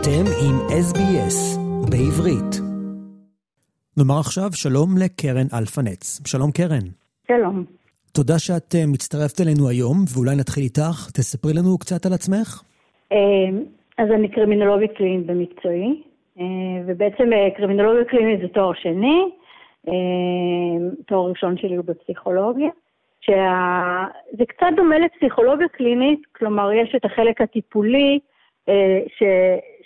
אתם עם SBS בעברית. נאמר עכשיו שלום לקרן אלפנץ. שלום קרן. שלום. תודה שאת אה, מצטרפת אלינו היום, ואולי נתחיל איתך. תספרי לנו קצת על עצמך. אה, אז אני קרימינולוגית קלינית במקצועי, אה, ובעצם קרימינולוגיה קלינית זה תואר שני, תואר ראשון שלי הוא בפסיכולוגיה. שזה קצת דומה לפסיכולוגיה קלינית, כלומר יש את החלק הטיפולי, ש,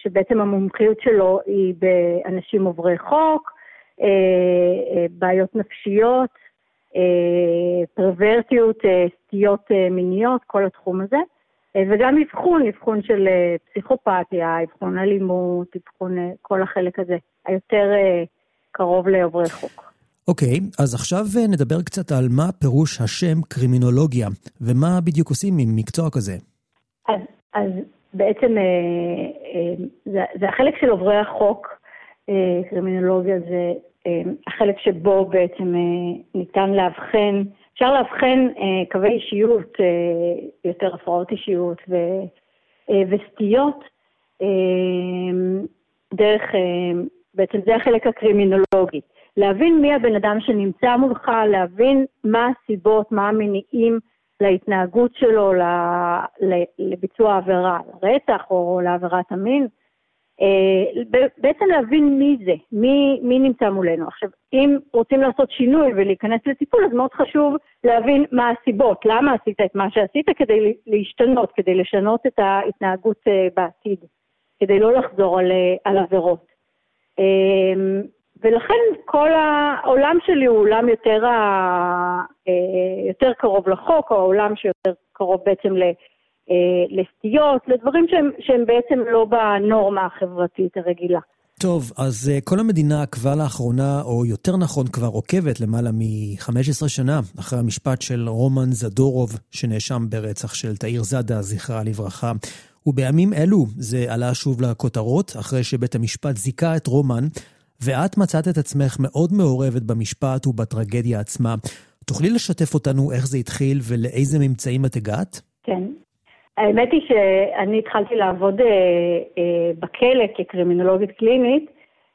שבעצם המומחיות שלו היא באנשים עוברי חוק, בעיות נפשיות, אה, פרוורטיות, אה, סטיות אה, מיניות, כל התחום הזה. וגם אבחון, אבחון של פסיכופתיה, אבחון אלימות, אבחון כל החלק הזה, היותר קרוב לעוברי חוק. אוקיי, okay, אז עכשיו נדבר קצת על מה פירוש השם קרימינולוגיה, ומה בדיוק עושים עם מקצוע כזה. אז, אז בעצם זה, זה החלק של עוברי החוק, קרימינולוגיה זה אה, החלק שבו בעצם אה, ניתן לאבחן, אפשר לאבחן אה, קווי אישיות, יותר הפרעות אישיות ו, וסטיות, דרך, בעצם זה החלק הקרימינולוגי. להבין מי הבן אדם שנמצא מולך, להבין מה הסיבות, מה המניעים להתנהגות שלו, לביצוע עבירה, לרצח או לעבירת המין. אה, בעצם להבין מי זה, מי, מי נמצא מולנו. עכשיו, אם רוצים לעשות שינוי ולהיכנס לטיפול, אז מאוד חשוב להבין מה הסיבות, למה עשית את מה שעשית כדי להשתנות, כדי לשנות את ההתנהגות אה, בעתיד, כדי לא לחזור על, אה, על עבירות. ולכן כל העולם שלי הוא עולם יותר, יותר קרוב לחוק, או העולם שיותר קרוב בעצם ל... אה, לסטיות, לדברים שהם, שהם בעצם לא בנורמה החברתית הרגילה. טוב, אז uh, כל המדינה עקבה לאחרונה, או יותר נכון כבר עוקבת למעלה מ-15 שנה, אחרי המשפט של רומן זדורוב, שנאשם ברצח של תאיר זאדה, זכרה לברכה. ובימים אלו זה עלה שוב לכותרות, אחרי שבית המשפט זיכה את רומן, ואת מצאת את עצמך מאוד מעורבת במשפט ובטרגדיה עצמה. תוכלי לשתף אותנו איך זה התחיל ולאיזה ממצאים את הגעת? כן. האמת היא שאני התחלתי לעבוד אה, אה, בכלא כקרימינולוגית קלינית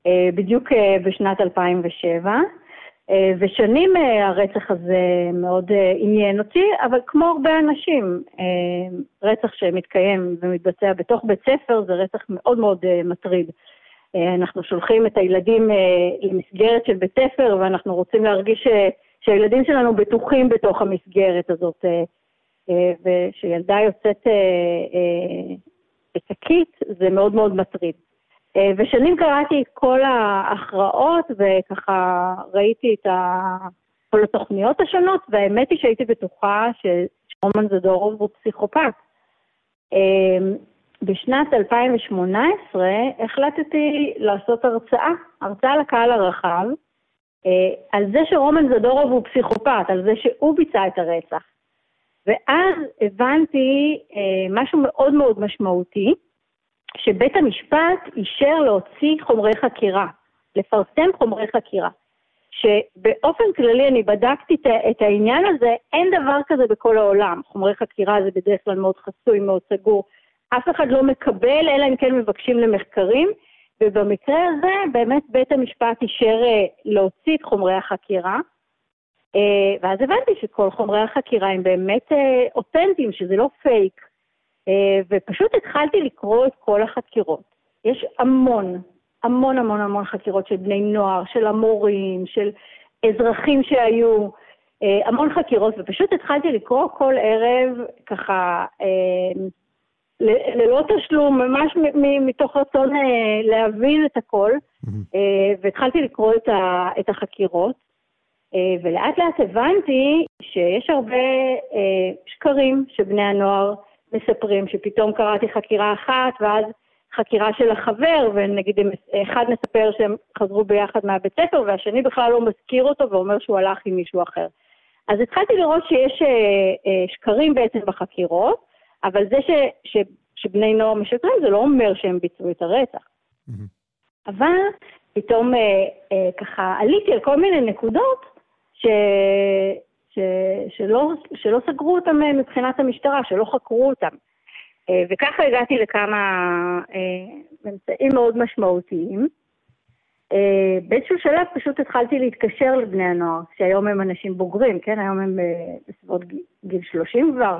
אה, בדיוק אה, בשנת 2007, אה, ושנים אה, הרצח הזה מאוד אה, עניין אותי, אבל כמו הרבה אנשים, אה, רצח שמתקיים ומתבצע בתוך בית ספר זה רצח מאוד מאוד אה, מטריד. אנחנו שולחים את הילדים אה, למסגרת של בית ספר ואנחנו רוצים להרגיש אה, שהילדים שלנו בטוחים בתוך המסגרת הזאת. אה, אה, ושילדה יוצאת אה, אה, בשקית, זה מאוד מאוד מטריד. ושנים קראתי את כל ההכרעות, וככה ראיתי את כל התוכניות השונות, והאמת היא שהייתי בטוחה שרומן זדורוב הוא פסיכופת. בשנת 2018 החלטתי לעשות הרצאה, הרצאה לקהל הרחב, על זה שרומן זדורוב הוא פסיכופת, על זה שהוא ביצע את הרצח. ואז הבנתי אה, משהו מאוד מאוד משמעותי, שבית המשפט אישר להוציא חומרי חקירה, לפרסם חומרי חקירה. שבאופן כללי אני בדקתי את העניין הזה, אין דבר כזה בכל העולם. חומרי חקירה זה בדרך כלל מאוד חסוי, מאוד סגור. אף אחד לא מקבל, אלא אם כן מבקשים למחקרים, ובמקרה הזה באמת בית המשפט אישר אה, להוציא את חומרי החקירה. אה, ואז הבנתי שכל חומרי החקירה הם באמת אה, אותנטיים, שזה לא פייק. ופשוט התחלתי לקרוא את כל החקירות. יש המון, המון המון המון חקירות של בני נוער, של המורים, של אזרחים שהיו, המון חקירות, ופשוט התחלתי לקרוא כל ערב ככה ללא תשלום, ממש מתוך רצון להבין את הכל, mm-hmm. והתחלתי לקרוא את החקירות. אה, ולאט לאט הבנתי שיש הרבה אה, שקרים שבני הנוער מספרים, שפתאום קראתי חקירה אחת ואז חקירה של החבר, ונגיד אחד מספר שהם חזרו ביחד מהבית ספר והשני בכלל לא מזכיר אותו ואומר שהוא הלך עם מישהו אחר. אז התחלתי לראות שיש אה, שקרים בעצם בחקירות, אבל זה ש, ש, שבני נוער משקרים זה לא אומר שהם ביצעו את הרצח. Mm-hmm. אבל פתאום אה, אה, ככה עליתי על כל מיני נקודות ש, ש, שלא, שלא סגרו אותם אה, מבחינת המשטרה, שלא חקרו אותם. אה, וככה הגעתי לכמה אה, ממצאים מאוד משמעותיים. אה, באיזשהו שלב פשוט התחלתי להתקשר לבני הנוער, שהיום הם אנשים בוגרים, כן? היום הם אה, בסביבות גיל 30 כבר,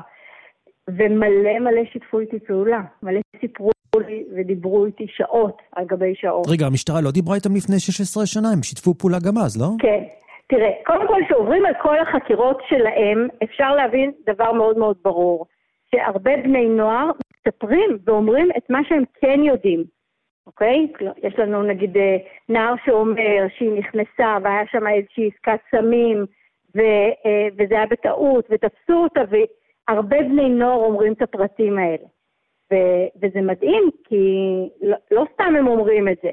ומלא מלא שיתפו איתי פעולה, מלא סיפרו לי ודיברו איתי שעות על גבי שעות. רגע, המשטרה לא דיברה איתם לפני 16 שנה, הם שיתפו פעולה גם אז, לא? כן. תראה, קודם כל, כשעוברים על כל החקירות שלהם, אפשר להבין דבר מאוד מאוד ברור, שהרבה בני נוער מספרים ואומרים את מה שהם כן יודעים. אוקיי? יש לנו נגיד אה, נער שאומר שהיא נכנסה והיה שם איזושהי עסקת סמים ו, אה, וזה היה בטעות ותפסו אותה והרבה בני נוער אומרים את הפרטים האלה. ו, וזה מדהים כי לא, לא סתם הם אומרים את זה.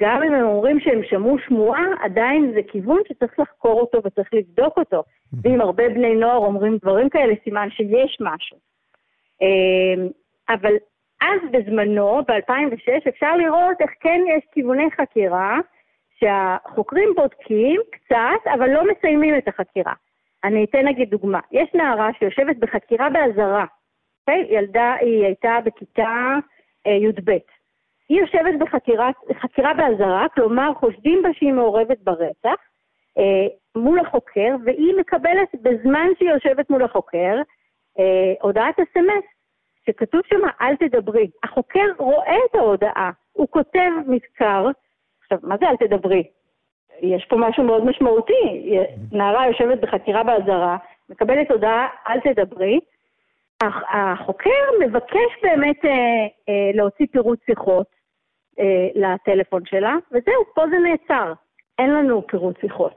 גם אם הם אומרים שהם שמעו שמועה, עדיין זה כיוון שצריך לחקור אותו וצריך לבדוק אותו. ואם הרבה בני נוער אומרים דברים כאלה, סימן שיש משהו. אה, אבל אז בזמנו, ב-2006, אפשר לראות איך כן יש כיווני חקירה שהחוקרים בודקים קצת, אבל לא מסיימים את החקירה. אני אתן נגיד דוגמה. יש נערה שיושבת בחקירה באזהרה, אוקיי? ילדה, היא הייתה בכיתה אה, י"ב. היא יושבת בחקירה באזהרה, כלומר חושדים בה שהיא מעורבת ברצח, אה, מול החוקר, והיא מקבלת בזמן שהיא יושבת מול החוקר אה, הודעת אס.אם.אס שכתוב שם אל תדברי. החוקר רואה את ההודעה, הוא כותב מזכר, עכשיו, מה זה אל תדברי? יש פה משהו מאוד משמעותי. נערה יושבת בחקירה באזהרה, מקבלת הודעה אל תדברי, החוקר מבקש באמת אה, אה, להוציא פירוט שיחות אה, לטלפון שלה, וזהו, פה זה נעצר. אין לנו פירוט שיחות.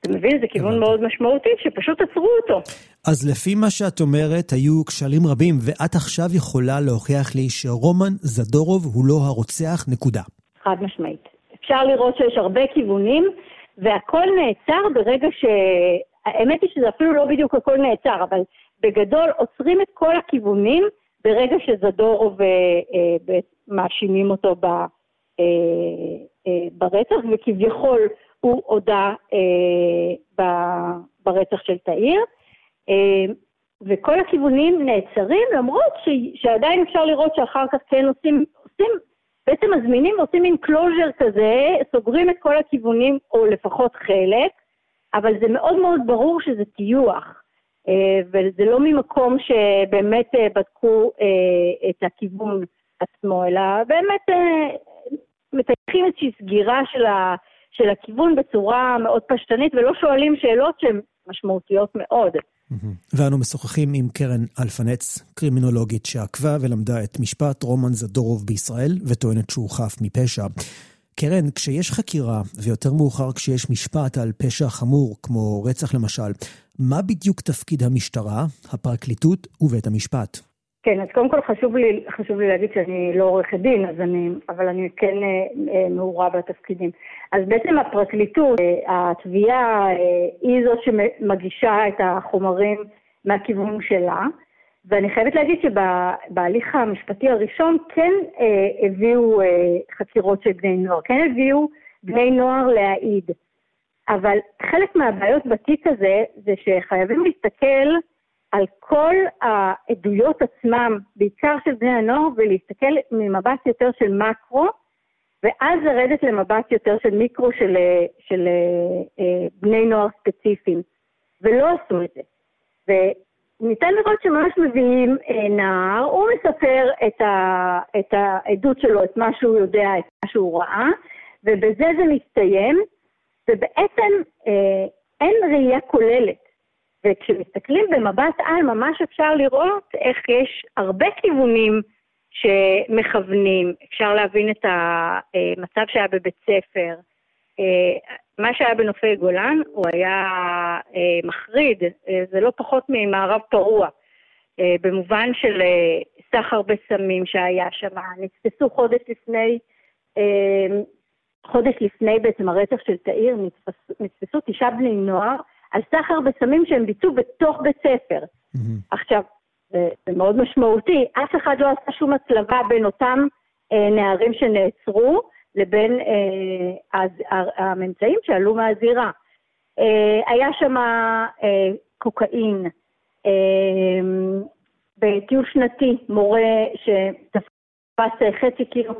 אתה מבין? זה כיוון מאוד משמעותי, שפשוט עצרו אותו. אז לפי מה שאת אומרת, היו כשלים רבים, ואת עכשיו יכולה להוכיח לי שרומן זדורוב הוא לא הרוצח, נקודה. חד משמעית. אפשר לראות שיש הרבה כיוונים, והכל נעצר ברגע ש... האמת היא שזה אפילו לא בדיוק הכל נעצר, אבל בגדול עוצרים את כל הכיוונים ברגע שזדורוב אה, אה, מאשימים אותו ב, אה, אה, ברצח, וכביכול הוא הודה אה, ברצח של תאיר. אה, וכל הכיוונים נעצרים, למרות ש, שעדיין אפשר לראות שאחר כך כן עושים, עושים בעצם מזמינים ועושים מין closure כזה, סוגרים את כל הכיוונים, או לפחות חלק, אבל זה מאוד מאוד ברור שזה טיוח. אה, וזה לא ממקום שבאמת אה, בדקו אה, את הכיוון עצמו, אלא באמת מטייחים איזושהי סגירה של, ה, של הכיוון בצורה מאוד פשטנית, ולא שואלים שאלות שהן משמעותיות מאוד. ואנו משוחחים עם קרן אלפנץ, קרימינולוגית שעקבה ולמדה את משפט רומן זדורוב בישראל, וטוענת שהוא חף מפשע. קרן, כשיש חקירה, ויותר מאוחר כשיש משפט על פשע חמור, כמו רצח למשל, מה בדיוק תפקיד המשטרה, הפרקליטות ובית המשפט? כן, אז קודם כל חשוב לי, חשוב לי להגיד שאני לא עורכת דין, אז אני, אבל אני כן אה, אה, מעורה בתפקידים. אז בעצם הפרקליטות, אה, התביעה, אה, היא זאת שמגישה את החומרים מהכיוון שלה, ואני חייבת להגיד שבהליך המשפטי הראשון כן אה, הביאו אה, חקירות של בני נוער, כן הביאו בני נוער להעיד. אבל חלק מהבעיות בתיק הזה זה שחייבים להסתכל כל העדויות עצמם, בעיקר של בני הנוער, ולהסתכל ממבט יותר של מקרו, ואז לרדת למבט יותר של מיקרו של, של אה, אה, בני נוער ספציפיים. ולא עשו את זה. וניתן לראות שממש מביאים אה, נער, הוא מספר את, ה, את העדות שלו, את מה שהוא יודע, את מה שהוא ראה, ובזה זה מסתיים, ובעצם אה, אין ראייה כוללת. וכשמסתכלים במבט על, ממש אפשר לראות איך יש הרבה כיוונים שמכוונים. אפשר להבין את המצב שהיה בבית ספר. מה שהיה בנופי גולן, הוא היה אה, מחריד, זה לא פחות ממערב פרוע. במובן של סחר בסמים שהיה שם, נתפסו חודש לפני, חודש לפני בעצם הרצח של תאיר, נתפסו, נתפסו תשעה בני נוער על סחר בסמים שהם ביצעו בתוך בית ספר. Mm-hmm. עכשיו, זה, זה מאוד משמעותי, אף אחד לא עשה שום הצלבה בין אותם אה, נערים שנעצרו לבין אה, הז, הממצאים שעלו מהזירה. אה, היה שם אה, קוקאין, אה, בטיול שנתי, מורה שתפס חצי קילו,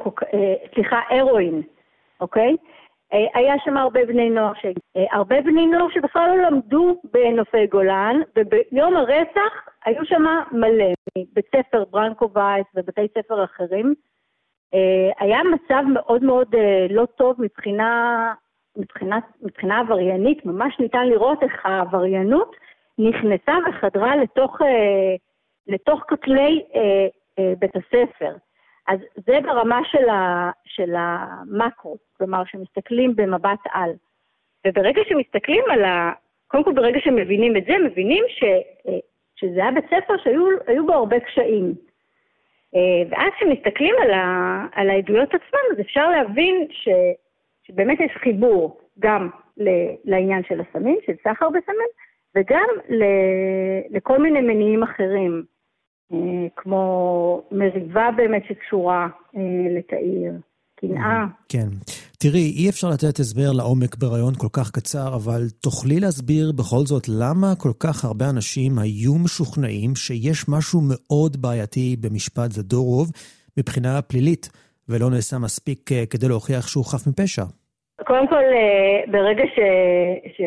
סליחה, הרואין, אוקיי? היה שם הרבה בני נוער, ש... הרבה בני נוער שבכלל לא למדו בנופי גולן, וביום הרצח היו שם מלא, מבית ספר ברנקו וייס ובתי ספר אחרים. היה מצב מאוד מאוד לא טוב מבחינה, מבחינה, מבחינה עבריינית, ממש ניתן לראות איך העבריינות נכנסה וחדרה לתוך, לתוך כותלי בית הספר. אז זה ברמה של, ה, של המקרו, כלומר שמסתכלים במבט על. וברגע שמסתכלים על ה... קודם כל ברגע שמבינים את זה, מבינים ש, שזה היה בית ספר שהיו בו הרבה קשיים. ואז כשמסתכלים על, ה, על העדויות עצמן, אז אפשר להבין ש, שבאמת יש חיבור גם ל, לעניין של הסמים, של סחר בסמים, וגם ל, לכל מיני מניעים אחרים. אה, כמו מריבה באמת שקשורה אה, לתאיר, קנאה. כן. תראי, אי אפשר לתת הסבר לעומק ברעיון כל כך קצר, אבל תוכלי להסביר בכל זאת למה כל כך הרבה אנשים היו משוכנעים שיש משהו מאוד בעייתי במשפט זדורוב מבחינה פלילית, ולא נעשה מספיק אה, כדי להוכיח שהוא חף מפשע? קודם כל, אה, ברגע ש, ש,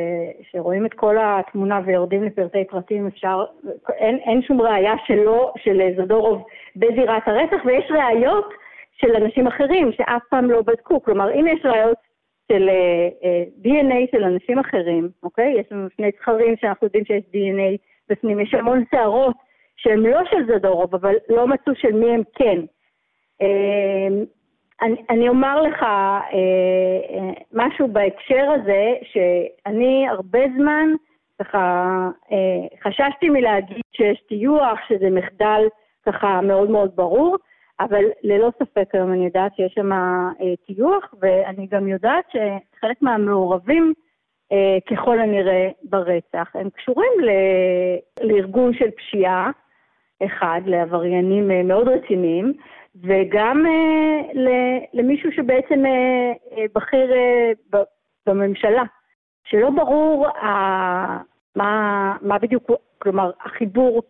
שרואים את כל התמונה ויורדים לפרטי פרטים, אפשר, אין, אין שום ראייה שלו, של זדורוב בזירת הרצח, ויש ראיות של אנשים אחרים שאף פעם לא בדקו. כלומר, אם יש ראיות של uh, uh, DNA של אנשים אחרים, אוקיי? יש לנו שני זכרים שאנחנו יודעים שיש DNA בפנים, יש המון שערות שהן לא של זדורוב, אבל לא מצאו של מי הם כן. Uh, אני, אני אומר לך אה, אה, משהו בהקשר הזה, שאני הרבה זמן ככה אה, חששתי מלהגיד שיש טיוח, שזה מחדל ככה מאוד מאוד ברור, אבל ללא ספק היום אני יודעת שיש שם אה, טיוח, ואני גם יודעת שחלק מהמעורבים אה, ככל הנראה ברצח, הם קשורים ל, לארגון של פשיעה, אחד, לעבריינים אה, מאוד רציניים, וגם uh, למישהו שבעצם uh, בכיר uh, בממשלה, שלא ברור מה, מה בדיוק, כלומר, החיבור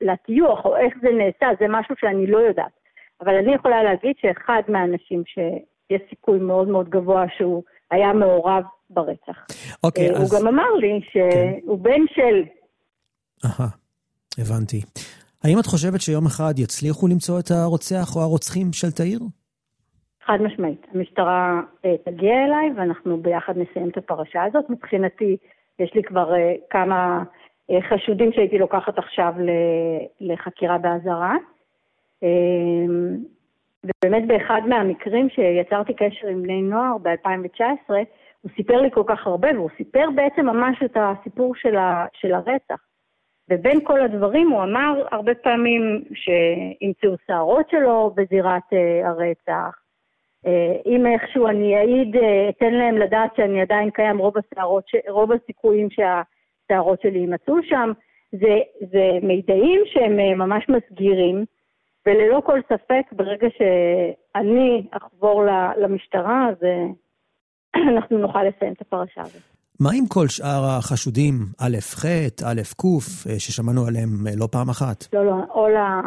לטיוח או איך זה נעשה, זה משהו שאני לא יודעת. אבל אני יכולה להגיד שאחד מהאנשים שיש סיכוי מאוד מאוד גבוה שהוא היה מעורב ברצח. אוקיי, okay, אז... הוא גם אמר לי שהוא כן. בן של... אהה, הבנתי. האם את חושבת שיום אחד יצליחו למצוא את הרוצח או הרוצחים של תאיר? חד משמעית. המשטרה אה, תגיע אליי ואנחנו ביחד נסיים את הפרשה הזאת. מבחינתי, יש לי כבר אה, כמה אה, חשודים שהייתי לוקחת עכשיו לחקירה באזהרה. אה, ובאמת באחד מהמקרים שיצרתי קשר עם בני נוער ב-2019, הוא סיפר לי כל כך הרבה, והוא סיפר בעצם ממש את הסיפור של, ה, של הרצח. ובין כל הדברים הוא אמר הרבה פעמים שימצאו שערות שלו בזירת uh, הרצח. Uh, אם איכשהו אני אעיד, uh, אתן להם לדעת שאני עדיין קיים, רוב, השערות. רוב הסיכויים שהשערות שלי יימצאו שם. זה, זה מידעים שהם ממש מסגירים, וללא כל ספק, ברגע שאני אחבור למשטרה, אז אנחנו נוכל לסיים את הפרשה הזאת. מה עם כל שאר החשודים, א', ח', א', ק', אה, ששמענו עליהם אה, לא פעם אחת? לא, לא, אולה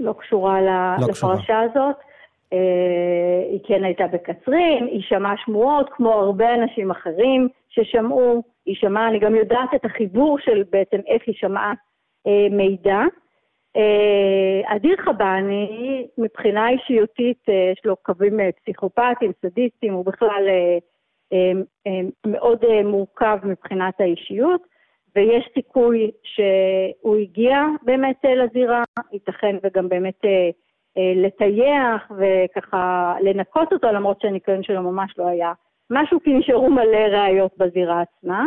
לא קשורה לא לפרשה קשורה. הזאת. אה, היא כן הייתה בקצרין, היא שמעה שמועות, כמו הרבה אנשים אחרים ששמעו. היא שמעה, אני גם יודעת את החיבור של בעצם איך היא שמעה מידע. אדיר חבני, מבחינה אישיותית, יש לו קווים פסיכופטיים, סדיסטיים, הוא בכלל מאוד אה, מורכב מבחינת האישיות, ויש סיכוי שהוא הגיע באמת אה, לזירה, ייתכן וגם באמת אה, לטייח וככה לנקות אותו, למרות שהניקיון שלו ממש לא היה משהו, כי נשארו מלא ראיות בזירה עצמה.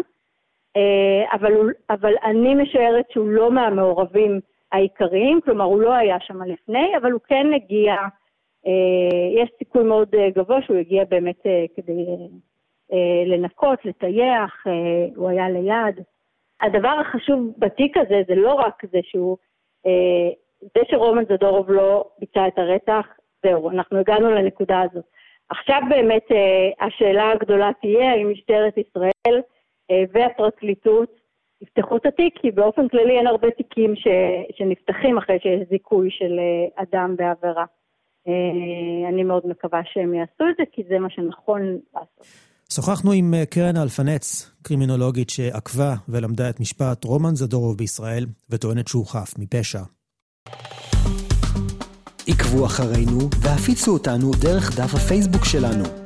אבל, אבל אני משערת שהוא לא מהמעורבים העיקריים, כלומר הוא לא היה שם לפני, אבל הוא כן הגיע, יש סיכוי מאוד גבוה שהוא הגיע באמת כדי לנקות, לטייח, אה, הוא היה ליד. הדבר החשוב בתיק הזה זה לא רק זה שהוא, אה, זה שרומן זדורוב לא ביצע את הרצח, זהו, אנחנו הגענו לנקודה הזאת. עכשיו באמת השאלה הגדולה תהיה האם משטרת ישראל והפרקליטות יפתחו את התיק, כי באופן כללי אין הרבה תיקים ש, שנפתחים אחרי שיש זיכוי של אדם בעבירה. אני מאוד מקווה שהם יעשו את זה, כי זה מה שנכון לעשות. שוחחנו עם קרן אלפנץ, קרימינולוגית שעקבה ולמדה את משפט רומן זדורוב בישראל, וטוענת שהוא חף מפשע. עקבו אחרינו והפיצו אותנו דרך דף הפייסבוק שלנו.